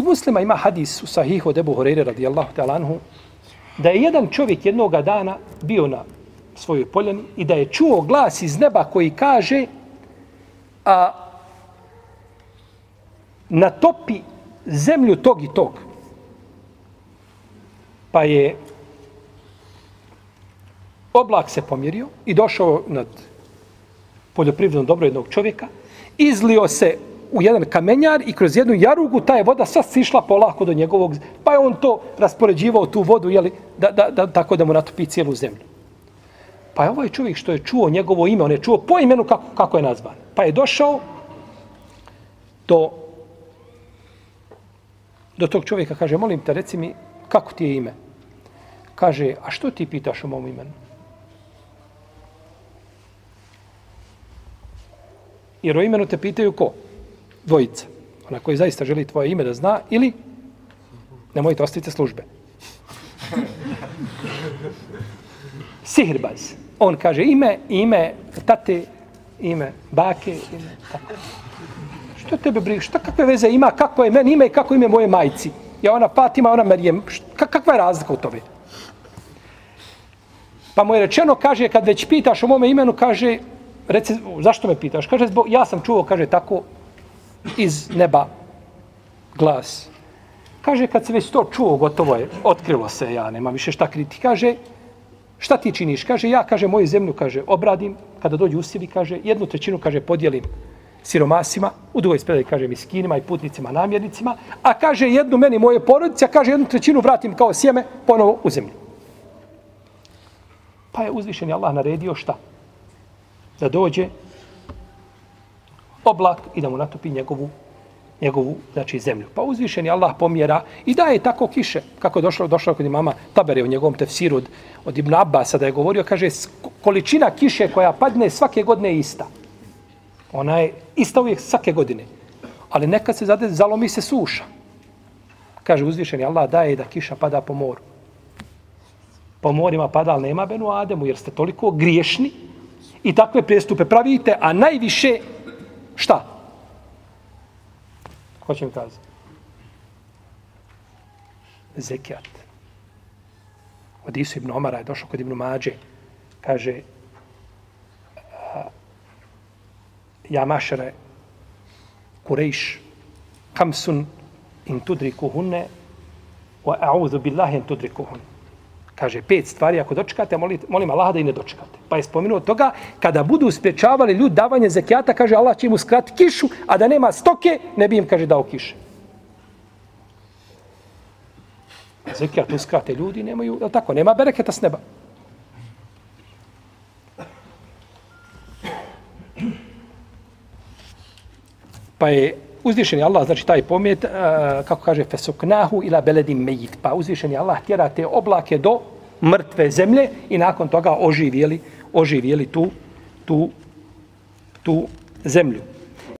Kod muslima ima hadis u sahihu od Ebu Horeire radijallahu ta'ala anhu, da je jedan čovjek jednoga dana bio na svojoj poljani i da je čuo glas iz neba koji kaže a natopi zemlju tog i tog. Pa je oblak se pomjerio i došao nad poljoprivredno dobro jednog čovjeka, izlio se u jedan kamenjar i kroz jednu jarugu ta je voda sva sišla polako do njegovog, pa je on to raspoređivao tu vodu, jeli, da, da, da, tako da mu natopi cijelu zemlju. Pa je ovaj čovjek što je čuo njegovo ime, on je čuo po imenu kako, kako je nazvan. Pa je došao do, do tog čovjeka, kaže, molim te, reci mi, kako ti je ime? Kaže, a što ti pitaš o mom imenu? Jer o imenu te pitaju ko? Dvojica. Ona koji zaista želi tvoje ime da zna ili nemojte ostavite službe. Sihirbaz. On kaže ime, ime tate, ime bake, ime tako. Što tebe briga? Šta kakve veze ima? Kako je meni ime i kako ime moje majci? Ja ona Fatima, ona Marijem. Kakva je razlika u tome? Pa mu je rečeno, kaže, kad već pitaš o mome imenu, kaže, reci, zašto me pitaš? Kaže, zbog, ja sam čuo, kaže, tako, iz neba glas. Kaže, kad se već to čuo, gotovo je, otkrilo se, ja nema više šta kriti. Kaže, šta ti činiš? Kaže, ja, kaže, moju zemlju, kaže, obradim, kada dođu usjevi, kaže, jednu trećinu, kaže, podijelim siromasima, u drugoj spredaj, kaže, miskinima i putnicima, namjernicima, a kaže, jednu meni moje porodice, a kaže, jednu trećinu vratim kao sjeme, ponovo u zemlju. Pa je uzvišen Allah naredio šta? da dođe oblak i da mu natopi njegovu njegovu znači zemlju. Pa uzvišeni Allah pomjera i daje tako kiše. Kako je došlo, došlo kod imama Tabere u njegovom tefsiru od, od Ibn Abbas, da je govorio, kaže, količina kiše koja padne svake godine je ista. Ona je ista uvijek svake godine. Ali nekad se zade, zalomi se suša. Kaže uzvišeni Allah daje da kiša pada po moru. Po morima pada, ali nema Benu Ademu, jer ste toliko griješni i takve prestupe pravite, a najviše šta? Ko će mi kazati? Zekijat. Od Isu ibn Omara je došao kod ibn Mađe. Kaže, ja mašere kurejš kamsun in tudriku wa a'udhu billahi in tudriku kaže pet stvari ako dočekate, molim, molim Allah da i ne dočekate. Pa je spomenuo toga, kada budu spriječavali ljudi davanje zekijata, kaže Allah će im uskrati kišu, a da nema stoke, ne bi im, kaže, dao kiše. Zekijat uskrate ljudi, nemaju, je tako, nema bereketa s neba. Pa je uzvišeni Allah, znači taj pomjet, uh, eh, kako kaže, fesuknahu ila beledi mejit. Pa uzvišeni Allah tjera te oblake do mrtve zemlje i nakon toga oživjeli, oživjeli tu, tu, tu zemlju.